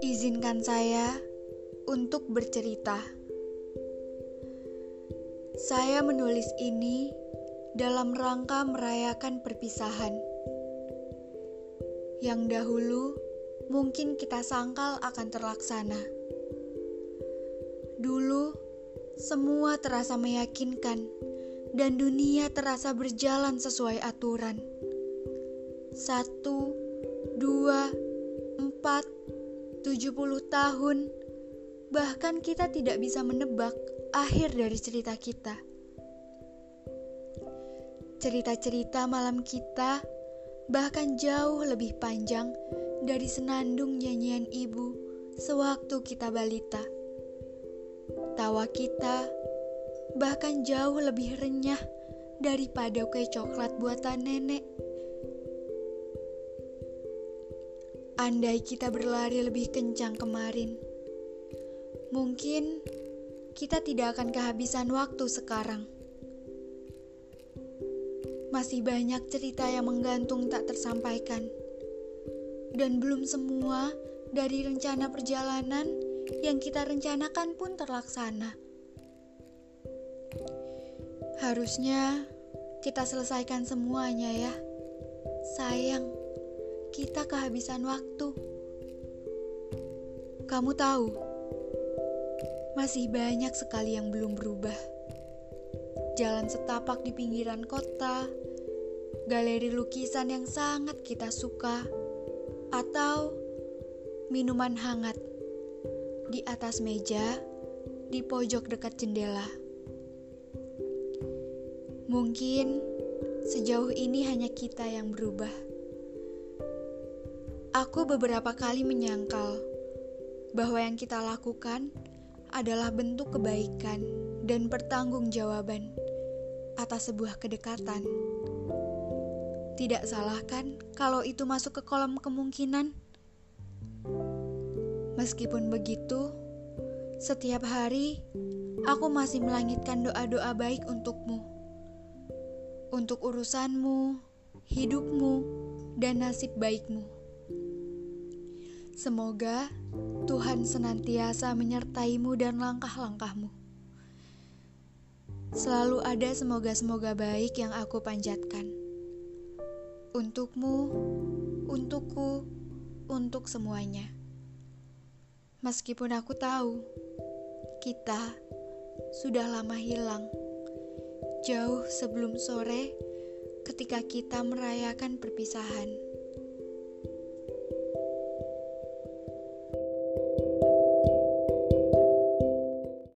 Izinkan saya untuk bercerita. Saya menulis ini dalam rangka merayakan perpisahan. Yang dahulu mungkin kita sangkal akan terlaksana. Dulu semua terasa meyakinkan dan dunia terasa berjalan sesuai aturan. Satu, dua, empat, tujuh puluh tahun, bahkan kita tidak bisa menebak akhir dari cerita kita. Cerita-cerita malam kita bahkan jauh lebih panjang dari senandung nyanyian ibu sewaktu kita balita. Tawa kita bahkan jauh lebih renyah daripada kue coklat buatan nenek. Andai kita berlari lebih kencang kemarin, mungkin kita tidak akan kehabisan waktu sekarang. Masih banyak cerita yang menggantung tak tersampaikan, dan belum semua dari rencana perjalanan yang kita rencanakan pun terlaksana. Harusnya kita selesaikan semuanya, ya. Sayang kita kehabisan waktu. Kamu tahu, masih banyak sekali yang belum berubah. Jalan setapak di pinggiran kota, galeri lukisan yang sangat kita suka, atau minuman hangat di atas meja di pojok dekat jendela. Mungkin sejauh ini hanya kita yang berubah. Aku beberapa kali menyangkal bahwa yang kita lakukan adalah bentuk kebaikan dan pertanggungjawaban atas sebuah kedekatan. Tidak salah kan kalau itu masuk ke kolam kemungkinan? Meskipun begitu, setiap hari aku masih melangitkan doa-doa baik untukmu. Untuk urusanmu, hidupmu, dan nasib baikmu. Semoga Tuhan senantiasa menyertaimu dan langkah-langkahmu. Selalu ada semoga-semoga baik yang aku panjatkan. Untukmu, untukku, untuk semuanya. Meskipun aku tahu kita sudah lama hilang, jauh sebelum sore ketika kita merayakan perpisahan.